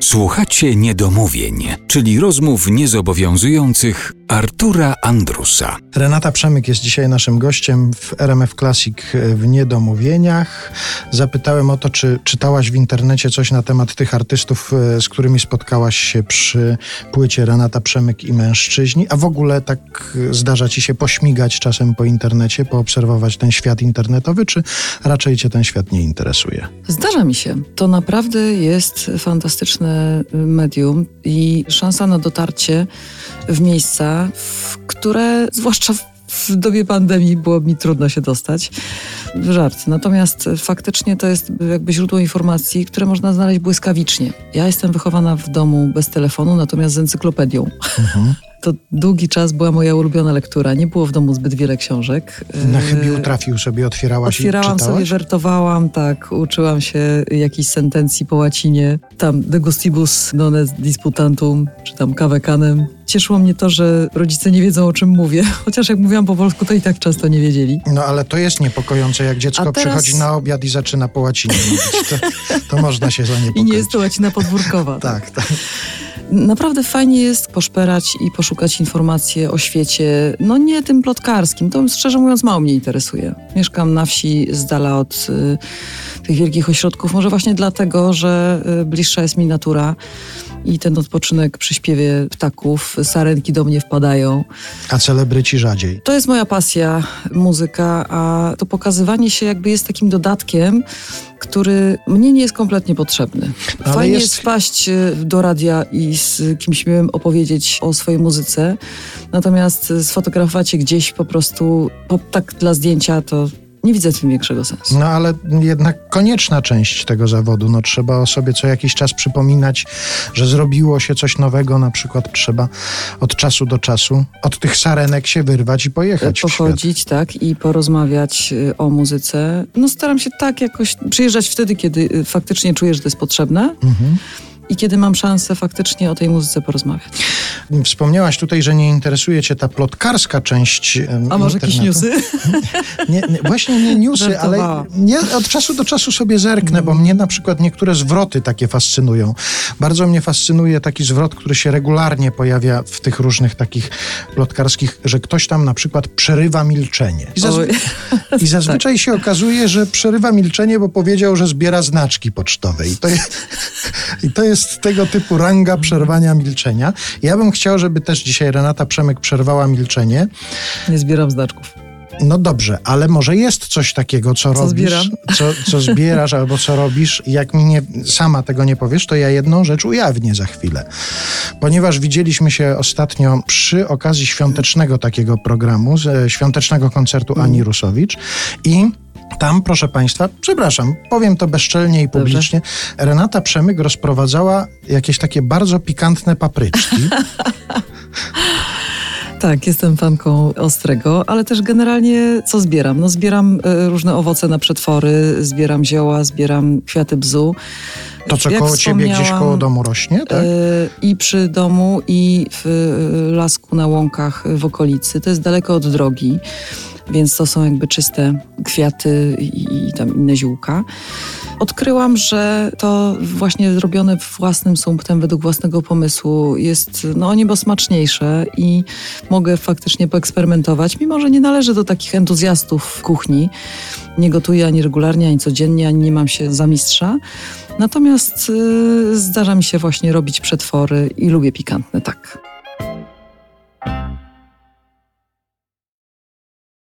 Słuchacie niedomówień, czyli rozmów niezobowiązujących Artura Andrusa. Renata Przemyk jest dzisiaj naszym gościem w RMF Classic w Niedomówieniach. Zapytałem o to, czy czytałaś w internecie coś na temat tych artystów, e, z którymi spotkałaś się przy płycie Renata Przemyk i mężczyźni, a w ogóle tak zdarza ci się pośmigać czasem po internecie, poobserwować ten świat internetowy, czy raczej cię ten świat nie interesuje? Zdarza mi się. To naprawdę jest fantastyczne medium i szansa na dotarcie w miejsca, w które zwłaszcza w dobie pandemii było mi trudno się dostać. Żart. Natomiast faktycznie to jest jakby źródło informacji, które można znaleźć błyskawicznie. Ja jestem wychowana w domu bez telefonu, natomiast z encyklopedią. Mhm. To długi czas była moja ulubiona lektura. Nie było w domu zbyt wiele książek. Na chybił trafił sobie, otwierałaś Otwierałam i sobie, wertowałam, tak. Uczyłam się jakiejś sentencji po łacinie. Tam de gustibus non disputantum, czy tam cave canem. Cieszyło mnie to, że rodzice nie wiedzą, o czym mówię. Chociaż jak mówiłam po polsku, to i tak często nie wiedzieli. No ale to jest niepokojące, jak dziecko teraz... przychodzi na obiad i zaczyna po łacinie mówić. To, to można się zaniepokoić. I nie jest to łacina podwórkowa. tak, tak. Naprawdę fajnie jest poszperać i poszukać informacji o świecie, no nie tym plotkarskim, to szczerze mówiąc mało mnie interesuje. Mieszkam na wsi z dala od y, tych wielkich ośrodków, może właśnie dlatego, że y, bliższa jest mi natura i ten odpoczynek przy śpiewie ptaków, sarenki do mnie wpadają. A celebryci rzadziej? To jest moja pasja, muzyka, a to pokazywanie się jakby jest takim dodatkiem, który mnie nie jest kompletnie potrzebny. Ale Fajnie jest... jest wpaść e, do radia i z kimś miłym opowiedzieć o swojej muzyce, natomiast sfotografować się gdzieś po prostu po, tak dla zdjęcia to nie widzę w tym większego sensu. No ale jednak konieczna część tego zawodu. No, trzeba o sobie co jakiś czas przypominać, że zrobiło się coś nowego. Na przykład trzeba od czasu do czasu od tych sarenek się wyrwać i pojechać. Pochodzić, tak, i porozmawiać y, o muzyce. No staram się tak jakoś przyjeżdżać wtedy, kiedy y, faktycznie czuję, że to jest potrzebne. Mhm i kiedy mam szansę faktycznie o tej muzyce porozmawiać. Wspomniałaś tutaj, że nie interesuje cię ta plotkarska część A może jakieś newsy? Nie, nie, właśnie nie newsy, ale nie, od czasu do czasu sobie zerknę, bo mnie na przykład niektóre zwroty takie fascynują. Bardzo mnie fascynuje taki zwrot, który się regularnie pojawia w tych różnych takich plotkarskich, że ktoś tam na przykład przerywa milczenie. I, zazwy i zazwyczaj tak. się okazuje, że przerywa milczenie, bo powiedział, że zbiera znaczki pocztowe. I to, je, i to jest jest tego typu ranga przerwania milczenia. Ja bym chciał, żeby też dzisiaj Renata Przemyk przerwała milczenie. Nie zbieram znaczków. No dobrze, ale może jest coś takiego, co, co robisz, co, co, zbierasz albo co robisz. Jak mi nie, sama tego nie powiesz, to ja jedną rzecz ujawnię za chwilę. Ponieważ widzieliśmy się ostatnio przy okazji świątecznego takiego programu, świątecznego koncertu Ani mm. Rusowicz i tam, proszę Państwa, przepraszam, powiem to bezczelnie i publicznie, Dobrze. Renata Przemyk rozprowadzała jakieś takie bardzo pikantne papryczki. Tak, jestem fanką ostrego, ale też generalnie co zbieram? No zbieram y, różne owoce na przetwory, zbieram zioła, zbieram kwiaty bzu. To, co Jak koło ciebie gdzieś koło domu rośnie, tak? Y, I przy domu, i w y, lasku na łąkach w okolicy. To jest daleko od drogi więc to są jakby czyste kwiaty i, i tam inne ziółka. Odkryłam, że to właśnie zrobione własnym sumptem, według własnego pomysłu jest no niebo smaczniejsze i mogę faktycznie poeksperymentować, mimo że nie należę do takich entuzjastów kuchni. Nie gotuję ani regularnie, ani codziennie, ani nie mam się za mistrza. Natomiast yy, zdarza mi się właśnie robić przetwory i lubię pikantne, tak.